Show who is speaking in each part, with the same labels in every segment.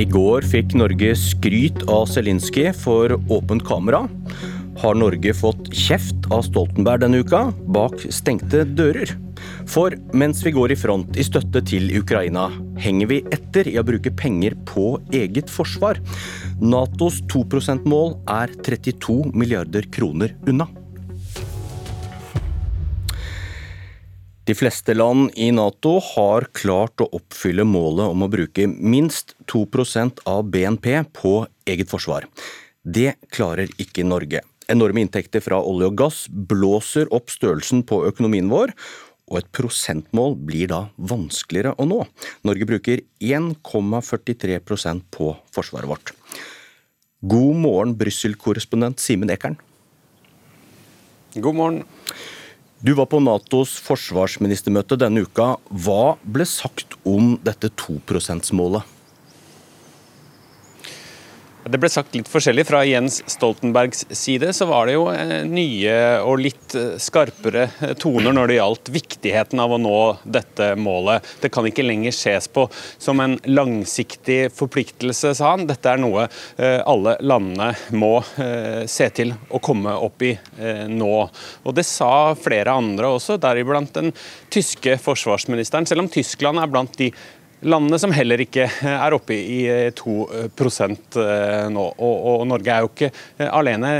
Speaker 1: I går fikk Norge skryt av Zelinskyj for åpent kamera. Har Norge fått kjeft av Stoltenberg denne uka, bak stengte dører? For mens vi går i front i støtte til Ukraina, henger vi etter i å bruke penger på eget forsvar. Natos 2 %-mål er 32 milliarder kroner unna. De fleste land i Nato har klart å oppfylle målet om å bruke minst 2% av BNP på eget forsvar. Det klarer ikke Norge. Enorme inntekter fra olje og gass blåser opp størrelsen på økonomien vår, og et prosentmål blir da vanskeligere å nå. Norge bruker 1,43% på forsvaret vårt. God morgen, Brussel-korrespondent Simen Ekern.
Speaker 2: God morgen.
Speaker 1: Du var på Natos forsvarsministermøte denne uka. Hva ble sagt om dette 2 %-målet?
Speaker 2: Det ble sagt litt forskjellig. Fra Jens Stoltenbergs side så var det jo eh, nye og litt eh, skarpere eh, toner når det gjaldt viktigheten av å nå dette målet. Det kan ikke lenger ses på som en langsiktig forpliktelse, sa han. Dette er noe alle landene må se til å komme opp i nå. Og Det sa flere andre også, deriblant den tyske forsvarsministeren. Selv om Tyskland er blant de landene som heller ikke er oppe i 2 eh, nå. Og, og Norge er jo ikke eh, alene.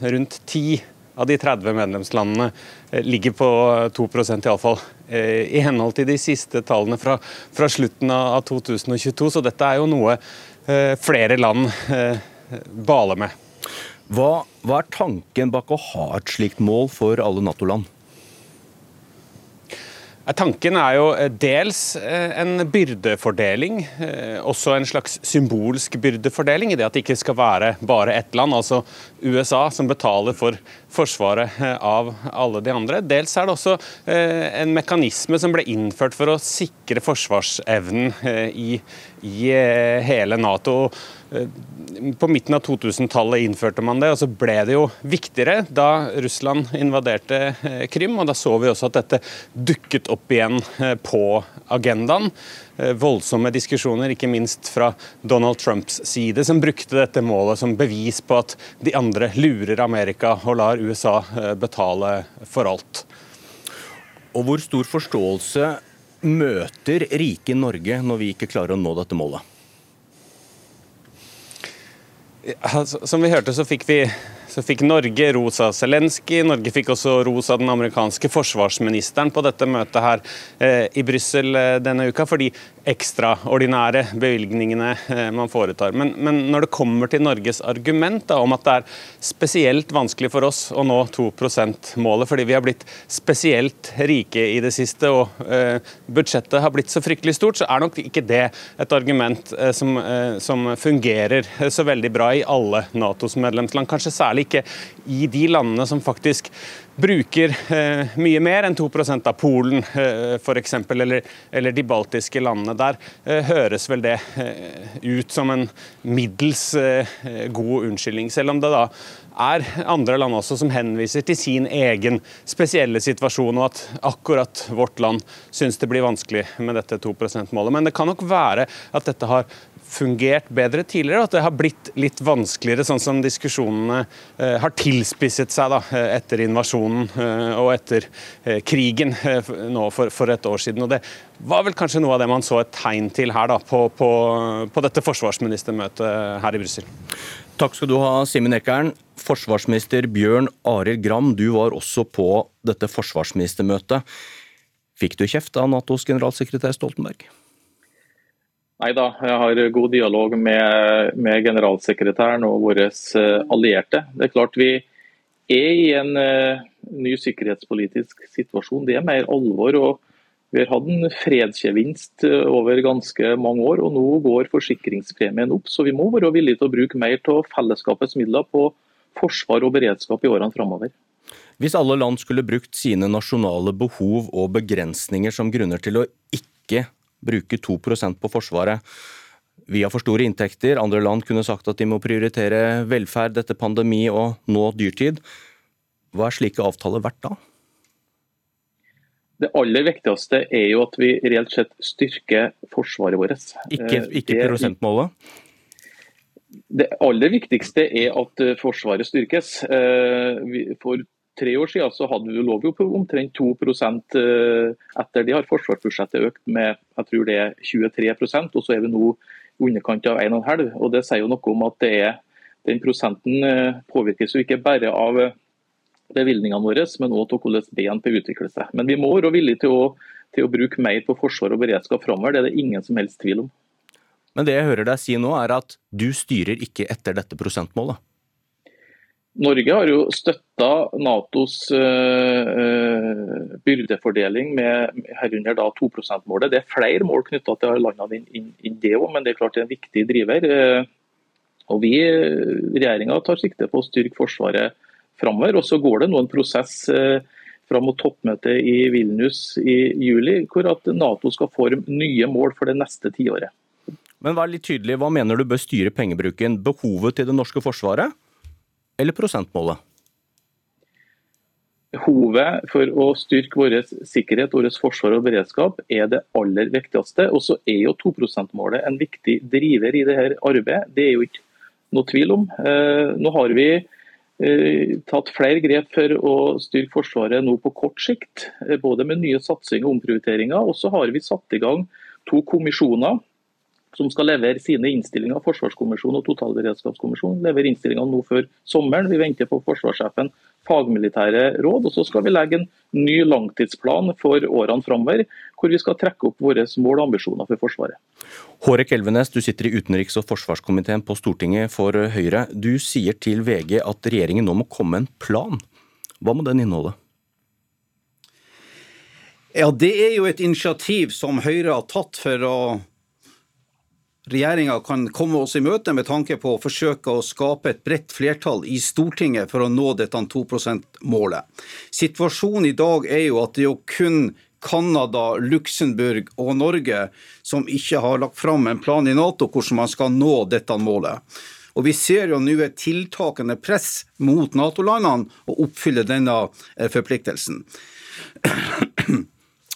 Speaker 2: Rundt ti av de 30 medlemslandene eh, ligger på 2% iallfall. I henhold til de siste tallene fra, fra, slutten av 2022. Så dette er jo noe flere land baler med.
Speaker 1: Hva, hva er tanken bak å ha et slikt mål for alle Nato-land?
Speaker 2: Tanken er jo eh, dels eh, en byrdefordeling, eh, også en slags symbolsk byrdefordeling, i det at det ikke skal være bare ett land, altså USA, som betaler for forsvaret av alle de andre. Dels er det også en mekanisme som ble innført for å sikre forsvarsevnen i, i hele Nato. Eh, på midten av 2000-tallet innførte man det, og så ble det jo viktigere da Russland invaderte eh, Krim. og Da så vi også at dette dukket opp igjen eh, på agendaen. Voldsomme diskusjoner, ikke minst fra Donald Trumps side, som brukte dette målet som bevis på at de andre lurer Amerika og lar USA betale for alt.
Speaker 1: Og Hvor stor forståelse møter rike Norge når vi ikke klarer å nå dette målet?
Speaker 2: Som vi hørte, så fikk vi så fikk Norge ros av Zelenskyj. Norge fikk også ros av den amerikanske forsvarsministeren på dette møtet her eh, i Brussel eh, denne uka, for de ekstraordinære bevilgningene eh, man foretar. Men, men, når det kommer til Norges argument da, om at det er spesielt vanskelig for oss å nå 2 %-målet fordi vi har blitt spesielt rike i det siste og eh, budsjettet har blitt så fryktelig stort, så er nok ikke det et argument eh, som, eh, som fungerer så veldig bra i alle Natos medlemsland. Kanskje særlig ikke i de landene som faktisk bruker eh, mye mer enn 2% av Polen eh, f.eks., eller, eller de baltiske landene. Der eh, høres vel det eh, ut som en middels eh, god unnskyldning, selv om det da er andre land også som henviser til sin egen spesielle situasjon, og at akkurat vårt land syns det blir vanskelig med dette 2 %-målet. Men det kan nok være at dette har fungert bedre tidligere, og at det har blitt litt vanskeligere, sånn som diskusjonene eh, har tilspisset seg da, eh, etter invasjonen eh, og etter krigen nå for, et år siden. Og Det var vel kanskje noe av det man så et tegn til her da, på, på, på dette forsvarsministermøtet her i Brussel.
Speaker 1: Takk skal du ha, Simen Ekern. Forsvarsminister Bjørn Arild Gram, du var også på dette forsvarsministermøtet. Fikk du kjeft av Natos generalsekretær Stoltenberg?
Speaker 3: Nei da, jeg har god dialog med, med generalsekretæren og våre eh, allierte. Det er klart Vi er i en uh, ny sikkerhetspolitisk situasjon. Det er mer alvor. og Vi har hatt en fredsgevinst eh, over ganske mange år, og nå går forsikringspremien opp. Så vi må være villige til å bruke mer av fellesskapets midler på forsvar og beredskap i årene framover.
Speaker 1: Hvis alle land skulle brukt sine nasjonale behov og begrensninger som grunner til å ikke bruke 2% på Forsvaret. Vi har for store inntekter. Andre land kunne sagt at de må prioritere velferd etter pandemi og nå dyrtid. Hva er slike avtaler verdt da?
Speaker 3: Det aller viktigste er jo at vi reelt sett styrker forsvaret vårt.
Speaker 1: Ikke, ikke prosentmålet?
Speaker 3: Det aller viktigste er at Forsvaret styrkes. For tre år siden så hadde vi lå på omtrent 2 Etter det har forsvarsbudsjettet økt med jeg tror det er 23% og så er vi nå i underkant av 1,5. og Det sier jo noe om at det er, den prosenten eh, påvirkes jo ikke bare av eh, bevilgningene våre, men òg til hvordan BNP utvikler seg. Men vi må være villige til å, til å bruke mer på forsvar og beredskap framover. Det er det ingen som helst tvil om.
Speaker 1: Men det jeg hører deg si nå, er at du styrer ikke etter dette prosentmålet?
Speaker 3: Norge har jo støtta Natos uh, byrdefordeling med herunder da 2 %-målet. Det er flere mål knytta til landene enn det òg, men det er klart det er en viktig driver. Uh, og vi, Regjeringa tar sikte på å styrke Forsvaret framover. Og så går det nå en prosess uh, fram mot toppmøtet i Vilnius i juli, hvor at Nato skal forme nye mål for det neste tiåret.
Speaker 1: Men vær litt tydelig, Hva mener du bør styre pengebruken? Behovet til det norske forsvaret? eller prosentmålet?
Speaker 3: Behovet for å styrke vår sikkerhet, vårt forsvar og beredskap er det aller viktigste. Og så er jo 2 %-målet en viktig driver i dette arbeidet. Det er jo ikke noe tvil om. Eh, nå har vi eh, tatt flere grep for å styrke Forsvaret nå på kort sikt. Eh, både med nye satsinger og omprioriteringer. Og så har vi satt i gang to kommisjoner som skal levere sine innstillinger. Forsvarskommisjonen og totalberedskapskommisjonen leverer innstillinger nå før sommeren. Vi venter på forsvarssjefen fagmilitære råd. og Så skal vi legge en ny langtidsplan for årene framover, hvor vi skal trekke opp våre mål og ambisjoner for Forsvaret.
Speaker 1: Hårek Elvenes, du sitter i utenriks- og forsvarskomiteen på Stortinget for Høyre. Du sier til VG at regjeringen nå må komme med en plan. Hva må den inneholde?
Speaker 4: Ja, Det er jo et initiativ som Høyre har tatt for å regjeringa kan komme oss i møte med tanke på å forsøke å skape et bredt flertall i Stortinget for å nå dette 2 %-målet. Situasjonen i dag er jo at det er jo kun Canada, Luxembourg og Norge som ikke har lagt fram en plan i Nato hvordan man skal nå dette målet. Og Vi ser jo nå et tiltakende press mot Nato-landene å oppfylle denne eh, forpliktelsen.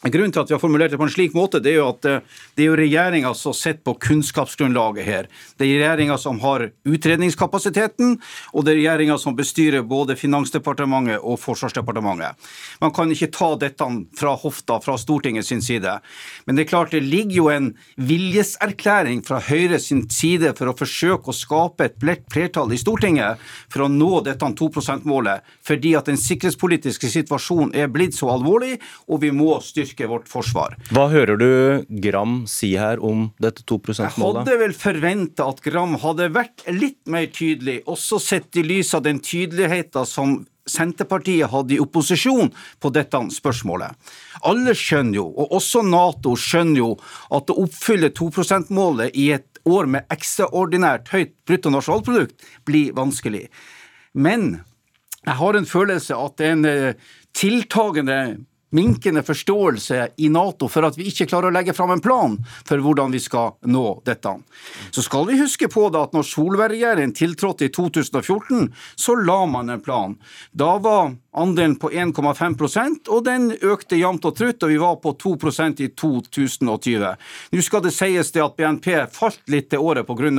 Speaker 4: Grunnen til at vi har formulert det på en slik måte, det er jo at eh, det er jo regjeringa som sitter på kunnskapsgrunnlaget her. Det er regjeringa som har utredningskapasiteten, og det er regjeringa som bestyrer både Finansdepartementet og Forsvarsdepartementet. Man kan ikke ta dette fra hofta fra Stortinget sin side. Men det er klart det ligger jo en viljeserklæring fra Høyre sin side for å forsøke å skape et bredt flertall i Stortinget for å nå dette 2 %-målet, fordi at den sikkerhetspolitiske situasjonen er blitt så alvorlig, og vi må styrke styrke vårt forsvar.
Speaker 1: Hva hører du Gram si her om dette 2 %-målet?
Speaker 4: Jeg hadde vel forventa at Gram hadde vært litt mer tydelig, også sett i lys av den tydeligheten som Senterpartiet hadde i opposisjon på dette spørsmålet. Alle skjønner jo, og også Nato skjønner jo, at å oppfylle 2 %-målet i et år med ekstraordinært høyt bruttonasjonalprodukt blir vanskelig. Men jeg har en følelse at det er en eh, tiltagende minkende forståelse i Nato for at vi ikke klarer å legge fram en plan for hvordan vi skal nå dette. Så skal vi huske på da at når Solberg-regjeringen tiltrådte i 2014, så la man en plan. Da var andelen på 1,5% og den økte jevnt og trutt, og vi var på 2% i 2020. Nå skal det sies det at BNP falt litt det året pga.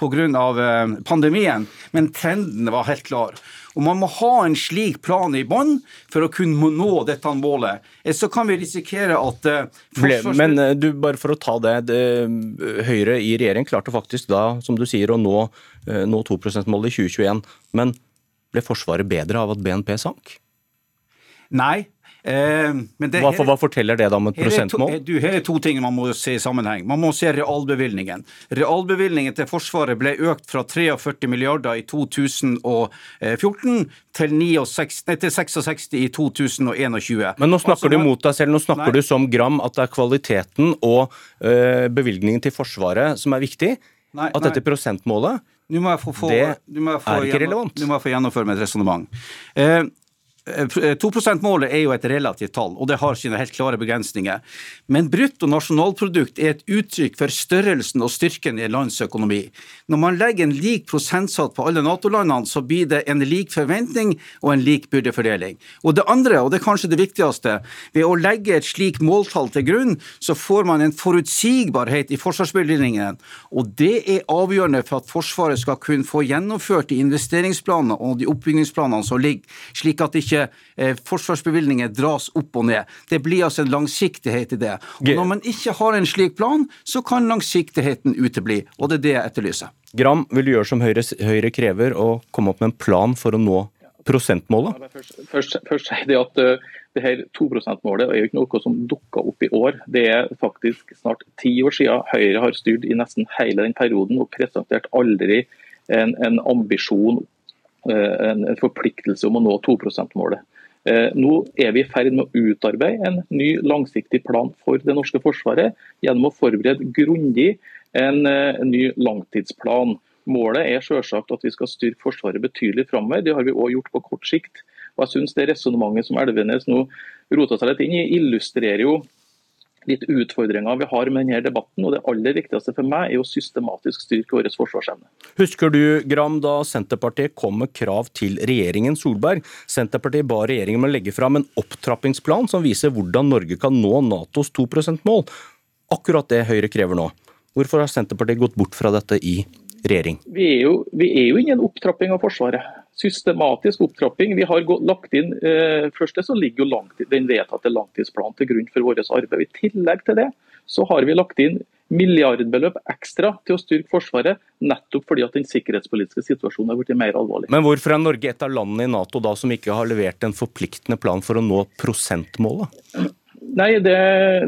Speaker 4: Eh, pandemien, men trenden var helt klar. Og Man må ha en slik plan i bånn for å kunne nå dette målet. Eh, så kan vi risikere at uh,
Speaker 1: forsvars... Men du, bare for å ta det, det Høyre i regjering klarte faktisk da, som du sier, å nå, nå 2 %-målet i 2021. Men ble Forsvaret bedre av at BNP sank?
Speaker 4: Nei,
Speaker 1: Eh, det, hva, hva, forteller det da om et prosentmål?
Speaker 4: To, du, her er to ting man må se i sammenheng. Man må se realbevilgningen. Realbevilgningen til Forsvaret ble økt fra 43 milliarder i 2014 til, 69, nei, til 66 i 2021.
Speaker 1: Men nå snakker altså, du mot deg selv. Nå snakker nei. du som Gram at det er kvaliteten og øh, bevilgningen til Forsvaret som er viktig. Nei, at dette prosentmålet,
Speaker 4: få, få,
Speaker 1: det er ikke relevant.
Speaker 4: Nå må jeg få gjennomføre meg et resonnement. Eh, 2 %-målet er jo et relativt tall, og det har sine helt klare begrensninger. Men brutto nasjonalprodukt er et uttrykk for størrelsen og styrken i et lands økonomi. Når man legger en lik prosentsats på alle Nato-landene, så blir det en lik forventning og en lik byrdefordeling. Og det andre, og det er kanskje det viktigste, ved å legge et slik måltall til grunn, så får man en forutsigbarhet i forsvarsbevilgningene, Og det er avgjørende for at Forsvaret skal kunne få gjennomført de investeringsplanene og de oppbyggingsplanene som ligger, slik at ikke eh, forsvarsbevilgninger dras opp og ned. Det blir altså en langsiktighet i det. Og Når man ikke har en slik plan, så kan langsiktigheten utebli, og det er det jeg etterlyser.
Speaker 1: Gram, vil du gjøre som Høyre, Høyre krever, og komme opp med en plan for å nå prosentmålet?
Speaker 3: Først, først, først si det at uh, det her 2 %-målet er jo ikke noe som dukka opp i år. Det er faktisk snart ti år siden Høyre har styrt i nesten hele den perioden og presentert aldri en, en ambisjon Eh, en forpliktelse om å nå 2 %-målet. Eh, nå er vi i ferd med å utarbeide en ny langsiktig plan for det norske forsvaret gjennom å forberede grundig en, eh, en ny langtidsplan. Målet er selvsagt at vi skal styrke Forsvaret betydelig framover. Det har vi òg gjort på kort sikt. Og jeg synes Det resonnementet som Elvenes nå rota seg litt inn i, illustrerer jo litt utfordringer vi har med denne debatten. og Det aller viktigste for meg er å systematisk styrke vår forsvarsevne.
Speaker 1: Husker du Gram, da Senterpartiet kom med krav til regjeringen Solberg? Senterpartiet ba regjeringen med å legge fram en opptrappingsplan som viser hvordan Norge kan nå Natos 2 %-mål. Akkurat det Høyre krever nå. Hvorfor har Senterpartiet gått bort fra dette i regjering?
Speaker 3: Vi er jo, vi er jo inne i en opptrapping av Forsvaret. Systematisk opptrapping. Vi har lagt inn, eh, Først så ligger jo langt, den vedtatte langtidsplanen til grunn for vårt arbeid. I tillegg til det så har vi lagt inn milliardbeløp ekstra til å styrke Forsvaret, nettopp fordi at den sikkerhetspolitiske situasjonen har blitt mer alvorlig.
Speaker 1: Men hvorfor er Norge et av landene i Nato da som ikke har levert en forpliktende plan for å nå prosentmålet?
Speaker 3: Nei, det,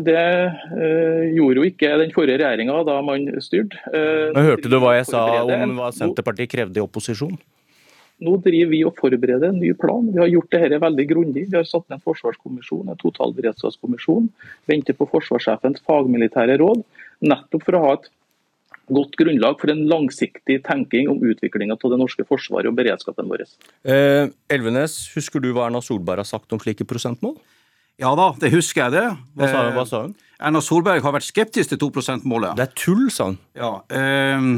Speaker 3: det uh, gjorde jo ikke den forrige regjeringa da man styrte. Uh,
Speaker 1: Men Hørte du hva jeg sa om hva Senterpartiet krevde i opposisjon?
Speaker 3: Nå driver vi og forbereder en ny plan. Vi har gjort dette veldig grundig. Vi har satt ned en forsvarskommisjon, en totalberedskapskommisjon. Venter på forsvarssjefens fagmilitære råd, nettopp for å ha et godt grunnlag for en langsiktig tenking om utviklinga av det norske forsvaret og beredskapen vår.
Speaker 1: Eh, Elvenes, husker du hva Erna Solberg har sagt om slike prosentmål?
Speaker 4: Ja da, det husker jeg det.
Speaker 1: Hva sa, hva sa hun?
Speaker 4: Eh, Erna Solberg har vært skeptisk til 2 %-målet.
Speaker 1: Det er tull, sa hun.
Speaker 4: Ja, eh,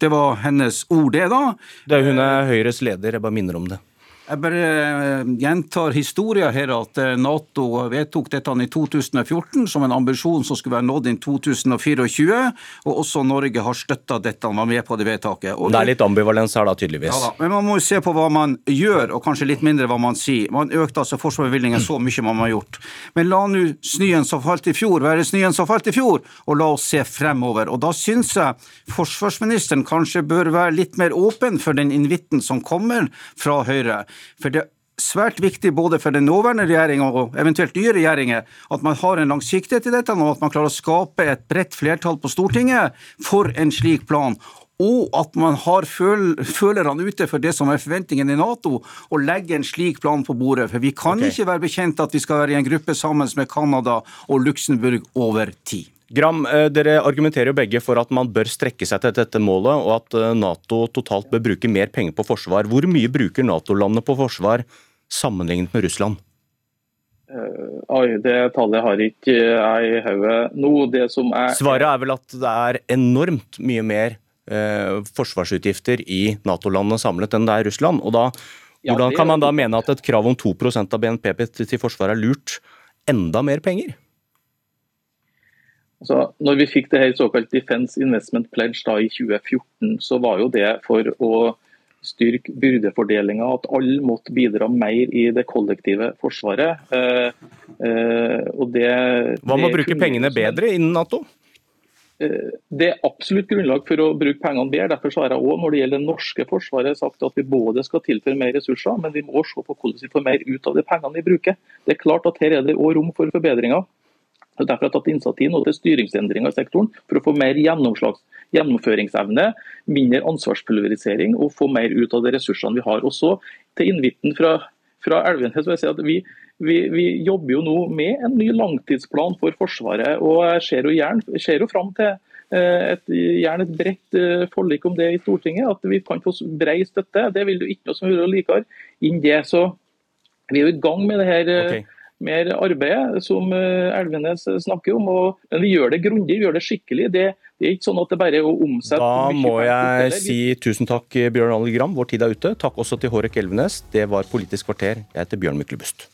Speaker 4: det var hennes ord, det, da.
Speaker 1: Det, hun er Høyres leder, jeg bare minner om det.
Speaker 4: Jeg bare eh, gjentar historien her at eh, Nato vedtok dette i 2014 som en ambisjon som skulle være nådd innen 2024. Og også Norge har støtta dette, var med på det vedtaket. Og
Speaker 1: det er litt ambivalens her, da, tydeligvis.
Speaker 4: Ja, da. Men man må jo se på hva man gjør, og kanskje litt mindre hva man sier. Man økte altså forsvarsbevilgningen så mye man har gjort. Men la nå snøen som falt i fjor, være snøen som falt i fjor, og la oss se fremover. Og da syns jeg forsvarsministeren kanskje bør være litt mer åpen for den invitten som kommer fra Høyre. For det er svært viktig både for den nåværende regjeringa og eventuelt nye regjeringer at man har en langsiktighet i dette, og at man klarer å skape et bredt flertall på Stortinget for en slik plan. Og at man har føl følerne ute for det som er forventningene i Nato, og legger en slik plan på bordet. For vi kan okay. ikke være bekjent at vi skal være i en gruppe sammen med Canada og Luxembourg over tid.
Speaker 1: Gram, eh, dere argumenterer jo begge for at man bør strekke seg til dette målet, og at eh, Nato totalt bør bruke mer penger på forsvar. Hvor mye bruker Nato-landene på forsvar sammenlignet med Russland?
Speaker 3: Uh, oi, det tallet har ikke jeg i hodet nå. Det som er
Speaker 1: Svaret er vel at det er enormt mye mer forsvarsutgifter i Nato-landene samlet enn det er Russland. Og da, hvordan kan man da mene at et krav om 2% av BNP til forsvaret er lurt? Enda mer penger?
Speaker 3: Altså, når vi fikk det her såkalt Defense Investment Pledge da i 2014, så var jo det for å styrke byrdefordelinga, at alle måtte bidra mer i det kollektive forsvaret. Eh, eh,
Speaker 1: det, Hva med å bruke pengene bedre innen Nato?
Speaker 3: Eh, det er absolutt grunnlag for å bruke pengene bedre. Derfor har jeg også når det gjelder det norske forsvaret sagt at vi både skal tilføre mer ressurser, men vi må se på hvordan vi får mer ut av de pengene vi bruker. Det er klart at Her er det også rom for forbedringer. Derfor har jeg tatt initiativ til styringsendringer i sektoren for å få mer gjennomføringsevne, mindre ansvarspulverisering og få mer ut av de ressursene vi har. Og så til invitten fra, fra Elvenes vil jeg si at vi, vi, vi, jobber jo nå med en ny langtidsplan for Forsvaret. og Jeg ser jo, gjerne, ser jo fram til eh, et, gjerne et bredt eh, forlik om det i Stortinget. At vi kan få bred støtte. Det vil jo ikke noe som hører likere. enn det så Vi er jo i gang med det her
Speaker 1: Okay.
Speaker 3: Mer arbeidet som eh, Elvenes snakker om. Og, men vi gjør det grundig, vi gjør det skikkelig. Det, det er ikke sånn at det bare er å omsette
Speaker 1: Da må jeg si tusen takk, Bjørn Arild Gram. Vår tid er ute. Takk også til Hårek Elvenes. Det var Politisk kvarter. Jeg heter Bjørn Myklebust.